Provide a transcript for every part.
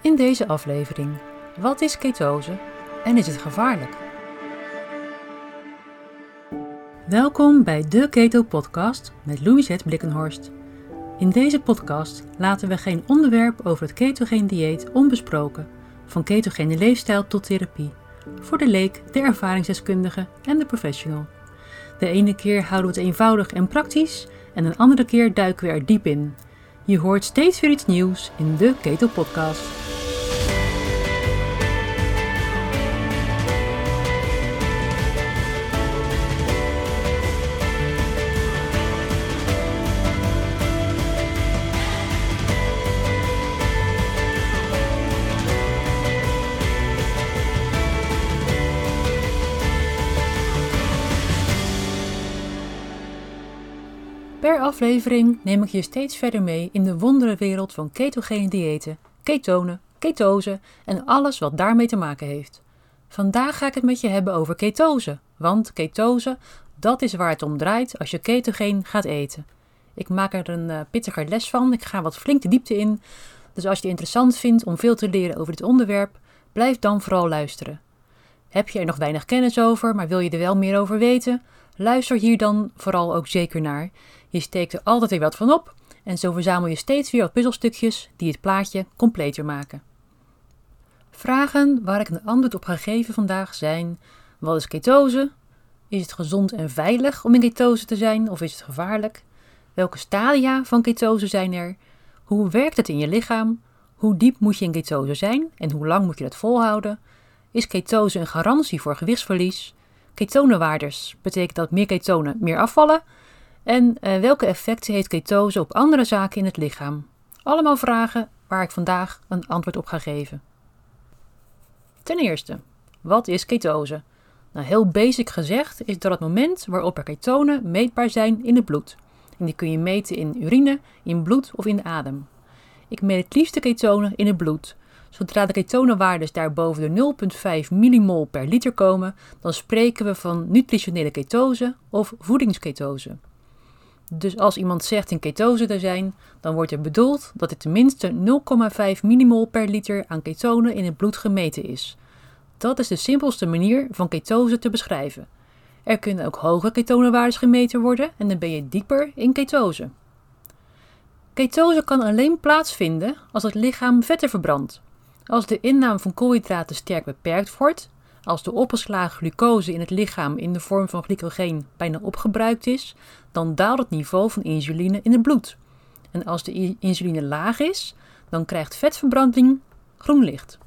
In deze aflevering, wat is ketose en is het gevaarlijk? Welkom bij de Keto Podcast met Louisette Blikkenhorst. In deze podcast laten we geen onderwerp over het ketogeen dieet onbesproken, van ketogene leefstijl tot therapie, voor de leek, de ervaringsdeskundige en de professional. De ene keer houden we het eenvoudig en praktisch en een andere keer duiken we er diep in. Je hoort steeds weer iets nieuws in de Keto Podcast. Aflevering neem ik je steeds verder mee in de wonderenwereld van ketogene diëten, ketonen, ketose en alles wat daarmee te maken heeft. Vandaag ga ik het met je hebben over ketose, want ketose, dat is waar het om draait als je ketogeen gaat eten. Ik maak er een uh, pittiger les van, ik ga wat flink de diepte in, dus als je het interessant vindt om veel te leren over dit onderwerp, blijf dan vooral luisteren. Heb je er nog weinig kennis over, maar wil je er wel meer over weten? Luister hier dan vooral ook zeker naar. Je steekt er altijd weer wat van op en zo verzamel je steeds weer wat puzzelstukjes die het plaatje completer maken. Vragen waar ik een antwoord op ga geven vandaag zijn: wat is ketose? Is het gezond en veilig om in ketose te zijn of is het gevaarlijk? Welke stadia van ketose zijn er? Hoe werkt het in je lichaam? Hoe diep moet je in ketose zijn en hoe lang moet je dat volhouden? Is ketose een garantie voor gewichtsverlies? Ketonenwaardes betekent dat meer ketonen meer afvallen? En uh, welke effecten heeft ketose op andere zaken in het lichaam? Allemaal vragen waar ik vandaag een antwoord op ga geven. Ten eerste, wat is ketose? Nou, heel basic gezegd is dat het moment waarop er ketonen meetbaar zijn in het bloed. En die kun je meten in urine, in bloed of in de adem. Ik meet het liefste ketonen in het bloed. Zodra de ketonenwaardes daar boven de 0,5 millimol per liter komen, dan spreken we van nutritionele ketose of voedingsketose. Dus als iemand zegt in ketose te zijn, dan wordt er bedoeld dat er tenminste 0,5 millimol per liter aan ketonen in het bloed gemeten is. Dat is de simpelste manier van ketose te beschrijven. Er kunnen ook hoge ketonenwaardes gemeten worden en dan ben je dieper in ketose. Ketose kan alleen plaatsvinden als het lichaam vetten verbrandt. Als de inname van koolhydraten sterk beperkt wordt, als de opgeslagen glucose in het lichaam in de vorm van glycogeen bijna opgebruikt is, dan daalt het niveau van insuline in het bloed. En als de insuline laag is, dan krijgt vetverbranding groen licht.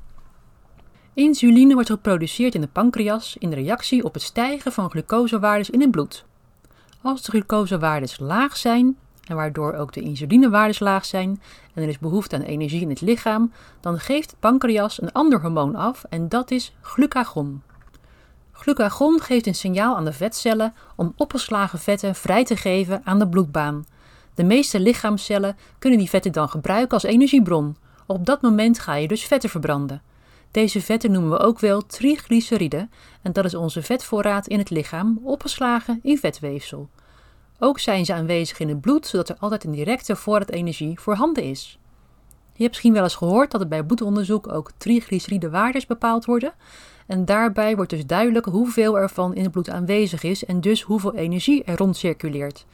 Insuline wordt geproduceerd in de pancreas in reactie op het stijgen van glucosewaardes in het bloed. Als de glucosewaardes laag zijn, en waardoor ook de insulinewaardes laag zijn en er is behoefte aan energie in het lichaam, dan geeft de pancreas een ander hormoon af en dat is glucagon. Glucagon geeft een signaal aan de vetcellen om opgeslagen vetten vrij te geven aan de bloedbaan. De meeste lichaamcellen kunnen die vetten dan gebruiken als energiebron. Op dat moment ga je dus vetten verbranden. Deze vetten noemen we ook wel triglyceriden en dat is onze vetvoorraad in het lichaam opgeslagen in vetweefsel. Ook zijn ze aanwezig in het bloed, zodat er altijd een directe voorraad energie voorhanden is. Je hebt misschien wel eens gehoord dat er bij bloedonderzoek ook triglyceridewaardes bepaald worden. En daarbij wordt dus duidelijk hoeveel ervan in het bloed aanwezig is en dus hoeveel energie er rond circuleert.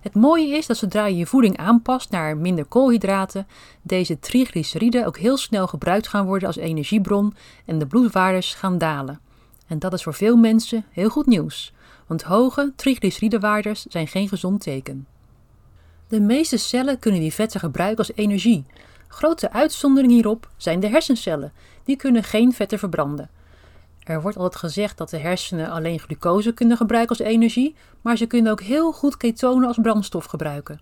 Het mooie is dat zodra je je voeding aanpast naar minder koolhydraten, deze triglyceriden ook heel snel gebruikt gaan worden als energiebron en de bloedwaardes gaan dalen. En dat is voor veel mensen heel goed nieuws want hoge triglyceridewaardes zijn geen gezond teken. De meeste cellen kunnen die vetten gebruiken als energie. Grote uitzondering hierop zijn de hersencellen, die kunnen geen vetten verbranden. Er wordt altijd gezegd dat de hersenen alleen glucose kunnen gebruiken als energie, maar ze kunnen ook heel goed ketonen als brandstof gebruiken.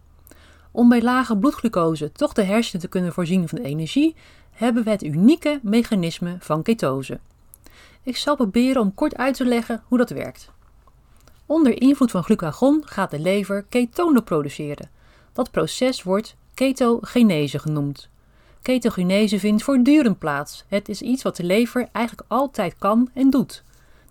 Om bij lage bloedglucose toch de hersenen te kunnen voorzien van energie, hebben we het unieke mechanisme van ketose. Ik zal proberen om kort uit te leggen hoe dat werkt. Onder invloed van glucagon gaat de lever ketonen produceren. Dat proces wordt ketogenese genoemd. Ketogenese vindt voortdurend plaats. Het is iets wat de lever eigenlijk altijd kan en doet.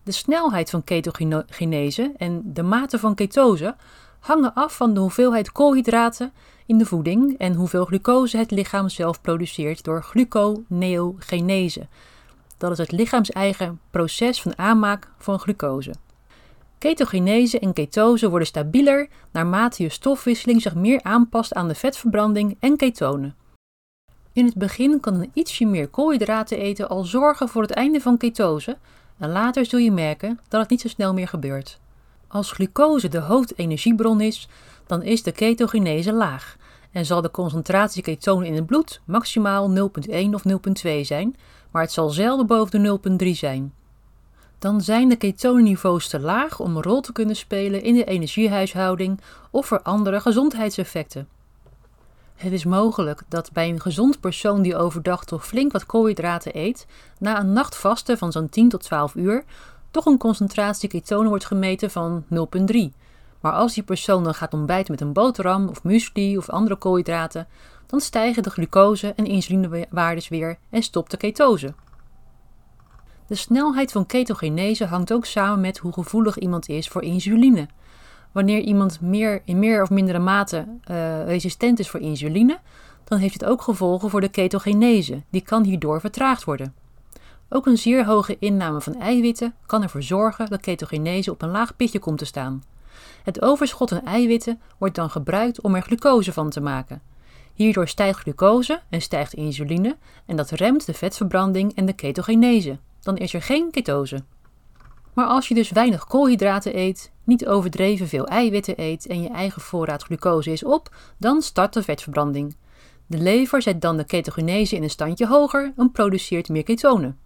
De snelheid van ketogenese en de mate van ketose hangen af van de hoeveelheid koolhydraten in de voeding en hoeveel glucose het lichaam zelf produceert door gluconeogenese. Dat is het lichaams-eigen proces van aanmaak van glucose. Ketogenese en ketose worden stabieler naarmate je stofwisseling zich meer aanpast aan de vetverbranding en ketonen. In het begin kan een ietsje meer koolhydraten eten al zorgen voor het einde van ketose en later zul je merken dat het niet zo snel meer gebeurt. Als glucose de hoofdenergiebron is, dan is de ketogenese laag en zal de concentratie ketonen in het bloed maximaal 0,1 of 0,2 zijn, maar het zal zelden boven de 0,3 zijn. Dan zijn de ketonenniveaus te laag om een rol te kunnen spelen in de energiehuishouding of voor andere gezondheidseffecten. Het is mogelijk dat bij een gezond persoon die overdag toch flink wat koolhydraten eet, na een nacht vasten van zo'n 10 tot 12 uur, toch een concentratie ketonen wordt gemeten van 0,3. Maar als die persoon dan gaat ontbijten met een boterham of muesli of andere koolhydraten, dan stijgen de glucose en insulinewaardes weer en stopt de ketose. De snelheid van ketogenese hangt ook samen met hoe gevoelig iemand is voor insuline. Wanneer iemand meer, in meer of mindere mate uh, resistent is voor insuline, dan heeft het ook gevolgen voor de ketogenese. Die kan hierdoor vertraagd worden. Ook een zeer hoge inname van eiwitten kan ervoor zorgen dat ketogenese op een laag pitje komt te staan. Het overschot aan eiwitten wordt dan gebruikt om er glucose van te maken. Hierdoor stijgt glucose en stijgt insuline en dat remt de vetverbranding en de ketogenese. Dan is er geen ketose. Maar als je dus weinig koolhydraten eet, niet overdreven veel eiwitten eet en je eigen voorraad glucose is op, dan start de vetverbranding. De lever zet dan de ketogenese in een standje hoger en produceert meer ketonen.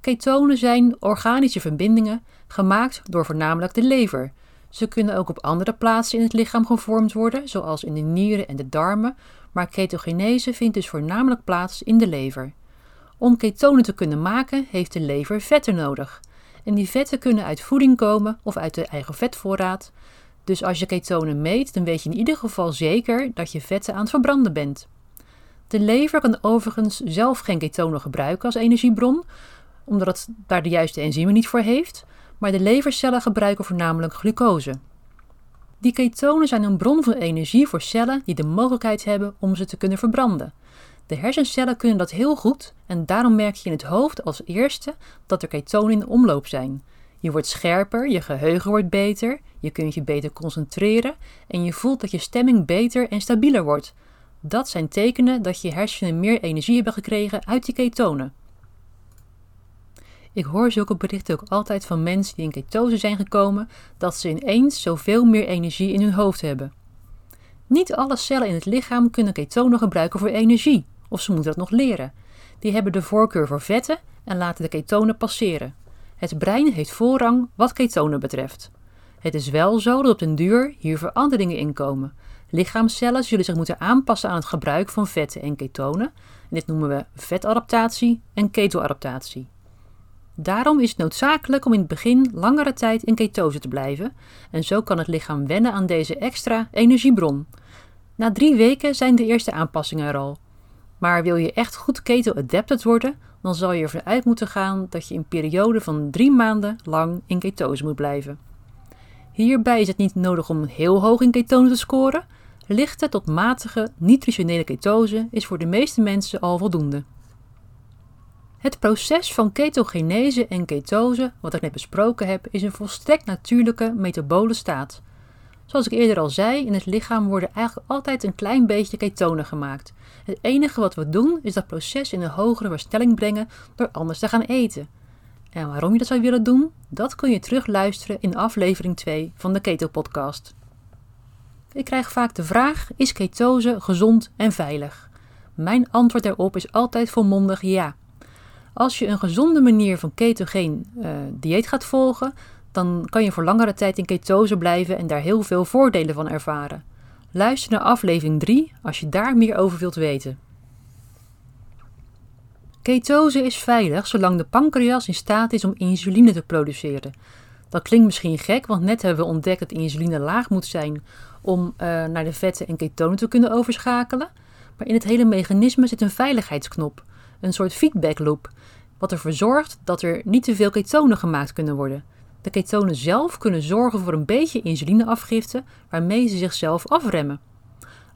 Ketonen zijn organische verbindingen gemaakt door voornamelijk de lever. Ze kunnen ook op andere plaatsen in het lichaam gevormd worden, zoals in de nieren en de darmen, maar ketogenese vindt dus voornamelijk plaats in de lever. Om ketonen te kunnen maken heeft de lever vetten nodig. En die vetten kunnen uit voeding komen of uit de eigen vetvoorraad. Dus als je ketonen meet, dan weet je in ieder geval zeker dat je vetten aan het verbranden bent. De lever kan overigens zelf geen ketonen gebruiken als energiebron, omdat het daar de juiste enzymen niet voor heeft, maar de levercellen gebruiken voornamelijk glucose. Die ketonen zijn een bron van energie voor cellen die de mogelijkheid hebben om ze te kunnen verbranden. De hersencellen kunnen dat heel goed en daarom merk je in het hoofd als eerste dat er ketonen in omloop zijn. Je wordt scherper, je geheugen wordt beter, je kunt je beter concentreren en je voelt dat je stemming beter en stabieler wordt. Dat zijn tekenen dat je hersenen meer energie hebben gekregen uit die ketonen. Ik hoor zulke berichten ook altijd van mensen die in ketose zijn gekomen, dat ze ineens zoveel meer energie in hun hoofd hebben. Niet alle cellen in het lichaam kunnen ketonen gebruiken voor energie, of ze moeten dat nog leren. Die hebben de voorkeur voor vetten en laten de ketonen passeren. Het brein heeft voorrang wat ketonen betreft. Het is wel zo dat op den duur hier veranderingen in komen. Lichaamcellen zullen zich moeten aanpassen aan het gebruik van vetten en ketonen. En dit noemen we vetadaptatie en ketoadaptatie. Daarom is het noodzakelijk om in het begin langere tijd in ketose te blijven en zo kan het lichaam wennen aan deze extra energiebron. Na drie weken zijn de eerste aanpassingen er al. Maar wil je echt goed keto-adapted worden, dan zal je ervan uit moeten gaan dat je een periode van drie maanden lang in ketose moet blijven. Hierbij is het niet nodig om heel hoog in ketone te scoren. Lichte tot matige nutritionele ketose is voor de meeste mensen al voldoende. Het proces van ketogenese en ketose, wat ik net besproken heb, is een volstrekt natuurlijke metabole staat. Zoals ik eerder al zei, in het lichaam worden eigenlijk altijd een klein beetje ketonen gemaakt. Het enige wat we doen is dat proces in een hogere versnelling brengen door anders te gaan eten. En waarom je dat zou willen doen, dat kun je terugluisteren in aflevering 2 van de Keto Podcast. Ik krijg vaak de vraag: is ketose gezond en veilig? Mijn antwoord daarop is altijd volmondig ja. Als je een gezonde manier van ketogeen uh, dieet gaat volgen, dan kan je voor langere tijd in ketose blijven en daar heel veel voordelen van ervaren. Luister naar aflevering 3 als je daar meer over wilt weten. Ketose is veilig zolang de pancreas in staat is om insuline te produceren. Dat klinkt misschien gek, want net hebben we ontdekt dat insuline laag moet zijn om uh, naar de vetten en ketonen te kunnen overschakelen. Maar in het hele mechanisme zit een veiligheidsknop, een soort feedback loop, wat ervoor zorgt dat er niet te veel ketonen gemaakt kunnen worden. De ketonen zelf kunnen zorgen voor een beetje insulineafgifte, waarmee ze zichzelf afremmen.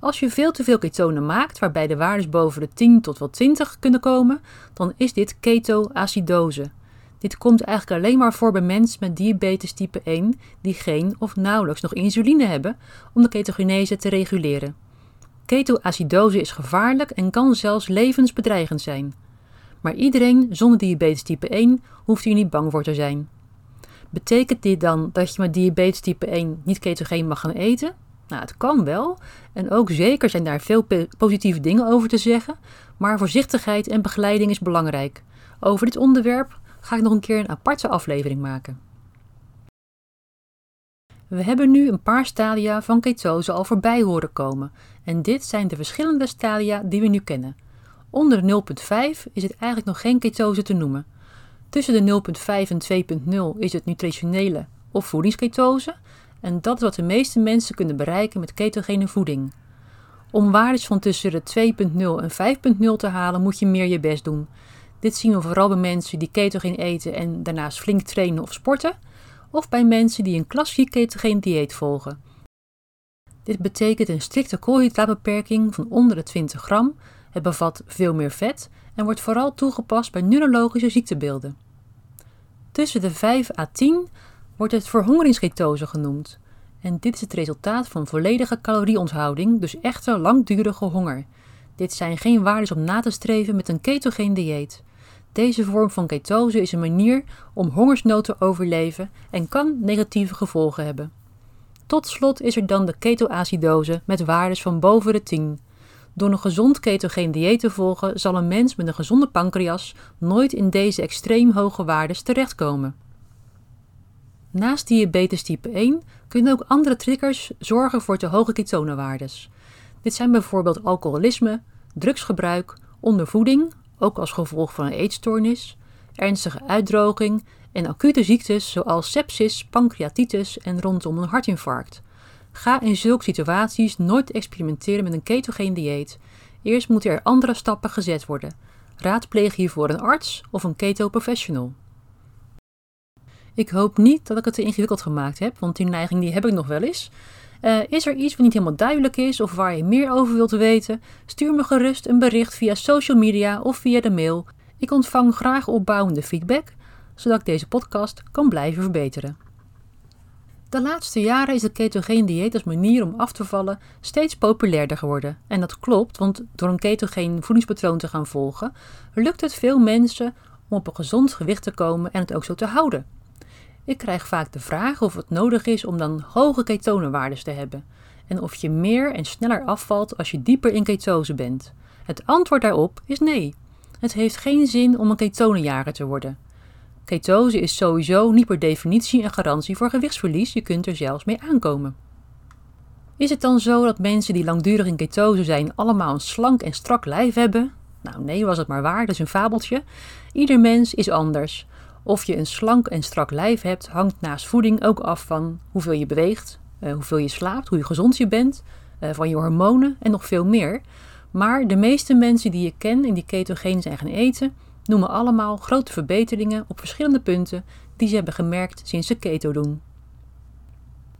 Als je veel te veel ketonen maakt, waarbij de waardes boven de 10 tot wel 20 kunnen komen, dan is dit ketoacidose. Dit komt eigenlijk alleen maar voor bij mensen met diabetes type 1 die geen of nauwelijks nog insuline hebben om de ketogenese te reguleren. Ketoacidose is gevaarlijk en kan zelfs levensbedreigend zijn. Maar iedereen zonder diabetes type 1 hoeft hier niet bang voor te zijn. Betekent dit dan dat je met diabetes type 1 niet ketogeen mag gaan eten? Nou, het kan wel. En ook zeker zijn daar veel positieve dingen over te zeggen. Maar voorzichtigheid en begeleiding is belangrijk. Over dit onderwerp ga ik nog een keer een aparte aflevering maken. We hebben nu een paar stadia van ketose al voorbij horen komen. En dit zijn de verschillende stadia die we nu kennen. Onder de 0.5 is het eigenlijk nog geen ketose te noemen. Tussen de 0.5 en 2.0 is het nutritionele of voedingsketose. En dat is wat de meeste mensen kunnen bereiken met ketogene voeding. Om waardes van tussen de 2.0 en 5.0 te halen moet je meer je best doen. Dit zien we vooral bij mensen die ketogeen eten en daarnaast flink trainen of sporten, of bij mensen die een klassiek ketogeen dieet volgen. Dit betekent een strikte koolhydraatbeperking van onder de 20 gram, het bevat veel meer vet en wordt vooral toegepast bij neurologische ziektebeelden. Tussen de 5 à 10 wordt het verhongeringsketose genoemd. En dit is het resultaat van volledige calorieonthouding, dus echte langdurige honger. Dit zijn geen waarden om na te streven met een ketogeen dieet. Deze vorm van ketose is een manier om hongersnood te overleven en kan negatieve gevolgen hebben. Tot slot is er dan de ketoacidose met waardes van boven de 10. Door een gezond ketogeen dieet te volgen zal een mens met een gezonde pancreas nooit in deze extreem hoge waardes terechtkomen. Naast diabetes type 1 kunnen ook andere triggers zorgen voor te hoge ketonewaardes. Dit zijn bijvoorbeeld alcoholisme, drugsgebruik, ondervoeding, ook als gevolg van een eetstoornis, ernstige uitdroging en acute ziektes zoals sepsis, pancreatitis en rondom een hartinfarct. Ga in zulke situaties nooit experimenteren met een ketogeen dieet. Eerst moeten er andere stappen gezet worden. Raadpleeg hiervoor een arts of een keto professional. Ik hoop niet dat ik het te ingewikkeld gemaakt heb, want die neiging die heb ik nog wel eens. Uh, is er iets wat niet helemaal duidelijk is of waar je meer over wilt weten? Stuur me gerust een bericht via social media of via de mail. Ik ontvang graag opbouwende feedback, zodat ik deze podcast kan blijven verbeteren. De laatste jaren is het ketogeen dieet als manier om af te vallen steeds populairder geworden. En dat klopt, want door een ketogeen voedingspatroon te gaan volgen, lukt het veel mensen om op een gezond gewicht te komen en het ook zo te houden. Ik krijg vaak de vraag of het nodig is om dan hoge ketonenwaardes te hebben en of je meer en sneller afvalt als je dieper in ketose bent. Het antwoord daarop is nee. Het heeft geen zin om een ketonenjager te worden. Ketose is sowieso niet per definitie een garantie voor gewichtsverlies, je kunt er zelfs mee aankomen. Is het dan zo dat mensen die langdurig in ketose zijn allemaal een slank en strak lijf hebben? Nou nee, was het maar waar, dat is een fabeltje. Ieder mens is anders. Of je een slank en strak lijf hebt, hangt naast voeding ook af van hoeveel je beweegt, uh, hoeveel je slaapt, hoe gezond je bent, uh, van je hormonen en nog veel meer. Maar de meeste mensen die je ken en die ketogeen zijn gaan eten, noemen allemaal grote verbeteringen op verschillende punten die ze hebben gemerkt sinds ze keto doen.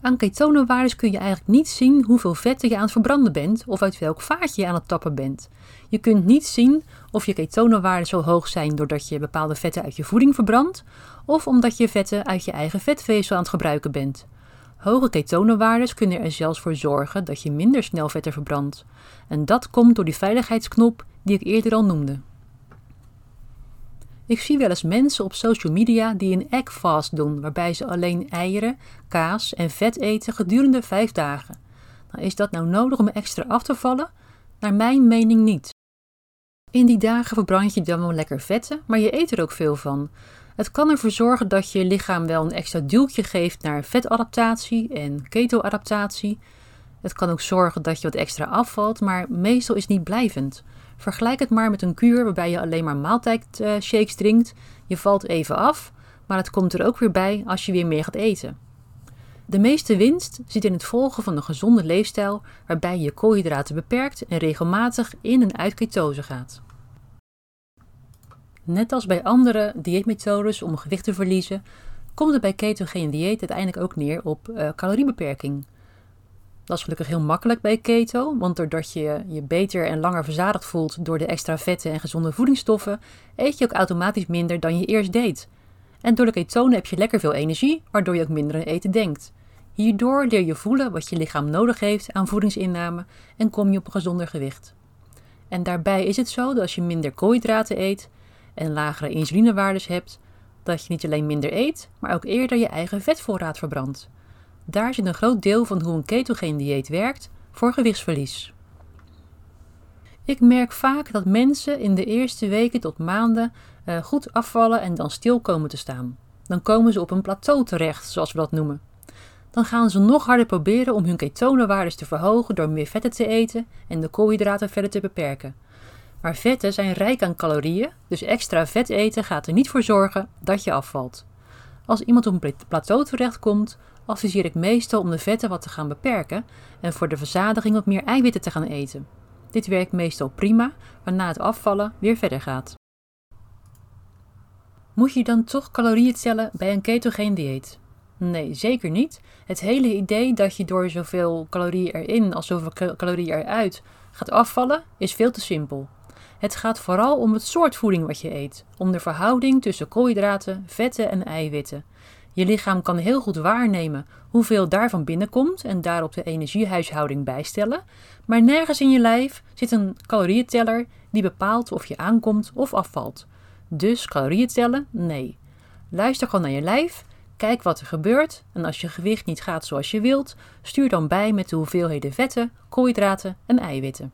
Aan ketonenwaardes kun je eigenlijk niet zien hoeveel vetten je aan het verbranden bent of uit welk vaatje je aan het tappen bent. Je kunt niet zien of je ketonenwaarden zo hoog zijn doordat je bepaalde vetten uit je voeding verbrandt of omdat je vetten uit je eigen vetvezel aan het gebruiken bent. Hoge ketonenwaardes kunnen er zelfs voor zorgen dat je minder snel vetten verbrandt. En dat komt door die veiligheidsknop die ik eerder al noemde. Ik zie wel eens mensen op social media die een egg fast doen, waarbij ze alleen eieren, kaas en vet eten gedurende vijf dagen. Nou, is dat nou nodig om extra af te vallen? Naar mijn mening niet. In die dagen verbrand je dan wel lekker vetten, maar je eet er ook veel van. Het kan ervoor zorgen dat je lichaam wel een extra duwtje geeft naar vetadaptatie en ketoadaptatie. Het kan ook zorgen dat je wat extra afvalt, maar meestal is het niet blijvend. Vergelijk het maar met een kuur waarbij je alleen maar maaltijdshakes drinkt. Je valt even af, maar het komt er ook weer bij als je weer meer gaat eten. De meeste winst zit in het volgen van een gezonde leefstijl waarbij je koolhydraten beperkt en regelmatig in en uit ketose gaat. Net als bij andere dieetmethodes om gewicht te verliezen, komt het bij ketogene dieet uiteindelijk ook neer op uh, caloriebeperking. Dat is gelukkig heel makkelijk bij keto, want doordat je je beter en langer verzadigd voelt door de extra vetten en gezonde voedingsstoffen, eet je ook automatisch minder dan je eerst deed. En door de ketonen heb je lekker veel energie, waardoor je ook minder aan eten denkt. Hierdoor leer je voelen wat je lichaam nodig heeft aan voedingsinname en kom je op een gezonder gewicht. En daarbij is het zo dat als je minder koolhydraten eet en lagere insulinewaardes hebt, dat je niet alleen minder eet, maar ook eerder je eigen vetvoorraad verbrandt. Daar zit een groot deel van hoe een ketogeen dieet werkt voor gewichtsverlies. Ik merk vaak dat mensen in de eerste weken tot maanden uh, goed afvallen en dan stil komen te staan. Dan komen ze op een plateau terecht, zoals we dat noemen. Dan gaan ze nog harder proberen om hun ketonenwaardes te verhogen door meer vetten te eten en de koolhydraten verder te beperken. Maar vetten zijn rijk aan calorieën, dus extra vet eten gaat er niet voor zorgen dat je afvalt. Als iemand op een plateau terechtkomt, adviseer ik meestal om de vetten wat te gaan beperken en voor de verzadiging wat meer eiwitten te gaan eten. Dit werkt meestal prima, waarna het afvallen weer verder gaat. Moet je dan toch calorieën tellen bij een ketogeen dieet? Nee, zeker niet. Het hele idee dat je door zoveel calorieën erin als zoveel calorieën eruit gaat afvallen, is veel te simpel. Het gaat vooral om het soort voeding wat je eet, om de verhouding tussen koolhydraten, vetten en eiwitten. Je lichaam kan heel goed waarnemen hoeveel daarvan binnenkomt en daarop de energiehuishouding bijstellen, maar nergens in je lijf zit een calorieënteller die bepaalt of je aankomt of afvalt. Dus calorieën tellen? Nee. Luister gewoon naar je lijf, kijk wat er gebeurt en als je gewicht niet gaat zoals je wilt, stuur dan bij met de hoeveelheden vetten, koolhydraten en eiwitten.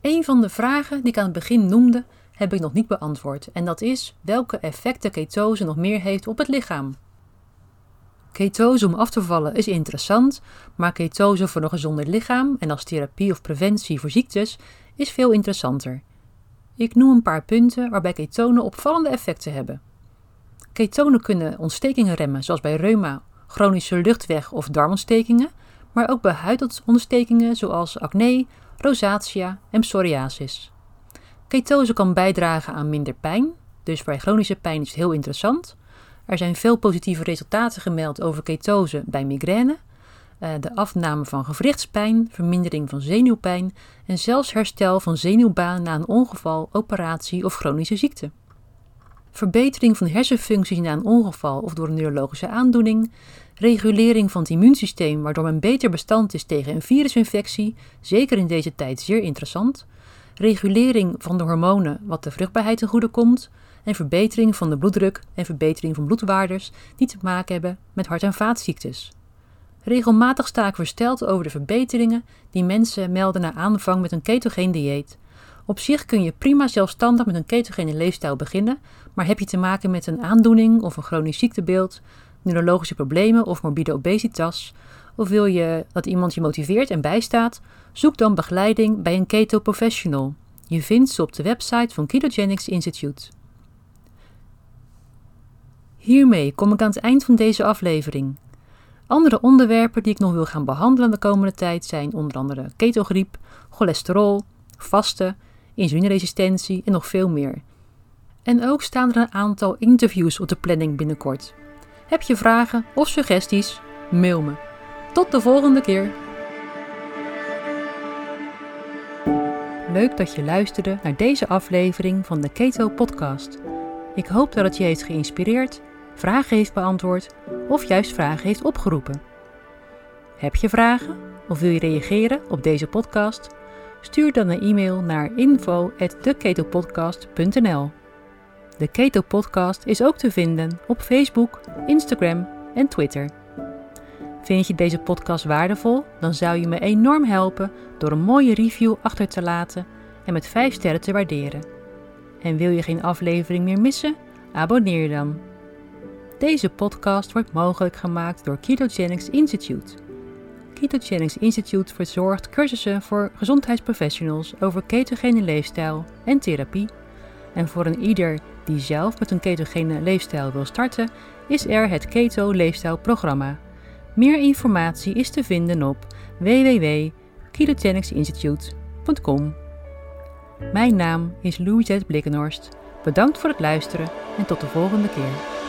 Een van de vragen die ik aan het begin noemde, heb ik nog niet beantwoord en dat is welke effecten ketose nog meer heeft op het lichaam. Ketose om af te vallen is interessant, maar ketose voor een gezonder lichaam en als therapie of preventie voor ziektes is veel interessanter. Ik noem een paar punten waarbij ketonen opvallende effecten hebben. Ketonen kunnen ontstekingen remmen, zoals bij reuma, chronische luchtweg- of darmontstekingen, maar ook bij huidontstekingen zoals acne, rosacea en psoriasis. Ketose kan bijdragen aan minder pijn, dus bij chronische pijn is het heel interessant. Er zijn veel positieve resultaten gemeld over ketose bij migraine, eh, de afname van gewrichtspijn, vermindering van zenuwpijn en zelfs herstel van zenuwbaan na een ongeval, operatie of chronische ziekte. Verbetering van hersenfuncties na een ongeval of door een neurologische aandoening, regulering van het immuunsysteem waardoor men beter bestand is tegen een virusinfectie, zeker in deze tijd zeer interessant, regulering van de hormonen wat de vruchtbaarheid ten goede komt en verbetering van de bloeddruk en verbetering van bloedwaardes die te maken hebben met hart- en vaatziektes. Regelmatig sta ik versteld over de verbeteringen die mensen melden na aanvang met een ketogeen dieet. Op zich kun je prima zelfstandig met een ketogene leefstijl beginnen, maar heb je te maken met een aandoening of een chronisch ziektebeeld, neurologische problemen of morbide obesitas, of wil je dat iemand je motiveert en bijstaat, zoek dan begeleiding bij een keto professional. Je vindt ze op de website van Ketogenics Institute. Hiermee kom ik aan het eind van deze aflevering. Andere onderwerpen die ik nog wil gaan behandelen de komende tijd zijn onder andere ketogriep, cholesterol, vasten, insulineresistentie en nog veel meer. En ook staan er een aantal interviews op de planning binnenkort. Heb je vragen of suggesties? Mail me. Tot de volgende keer. Leuk dat je luisterde naar deze aflevering van de Keto Podcast. Ik hoop dat het je heeft geïnspireerd, vragen heeft beantwoord of juist vragen heeft opgeroepen. Heb je vragen of wil je reageren op deze podcast? Stuur dan een e-mail naar info@theketopodcast.nl. De Keto Podcast is ook te vinden op Facebook, Instagram en Twitter. Vind je deze podcast waardevol? Dan zou je me enorm helpen door een mooie review achter te laten en met 5 sterren te waarderen. En wil je geen aflevering meer missen? Abonneer dan. Deze podcast wordt mogelijk gemaakt door Ketogenics Institute. Ketogenics Institute verzorgt cursussen voor gezondheidsprofessionals over ketogene leefstijl en therapie. En voor een ieder die zelf met een ketogene leefstijl wil starten, is er het Keto Leefstijlprogramma. Meer informatie is te vinden op www.ketogenicsinstitute.com. Mijn naam is Louisette Blikkenhorst. Bedankt voor het luisteren en tot de volgende keer.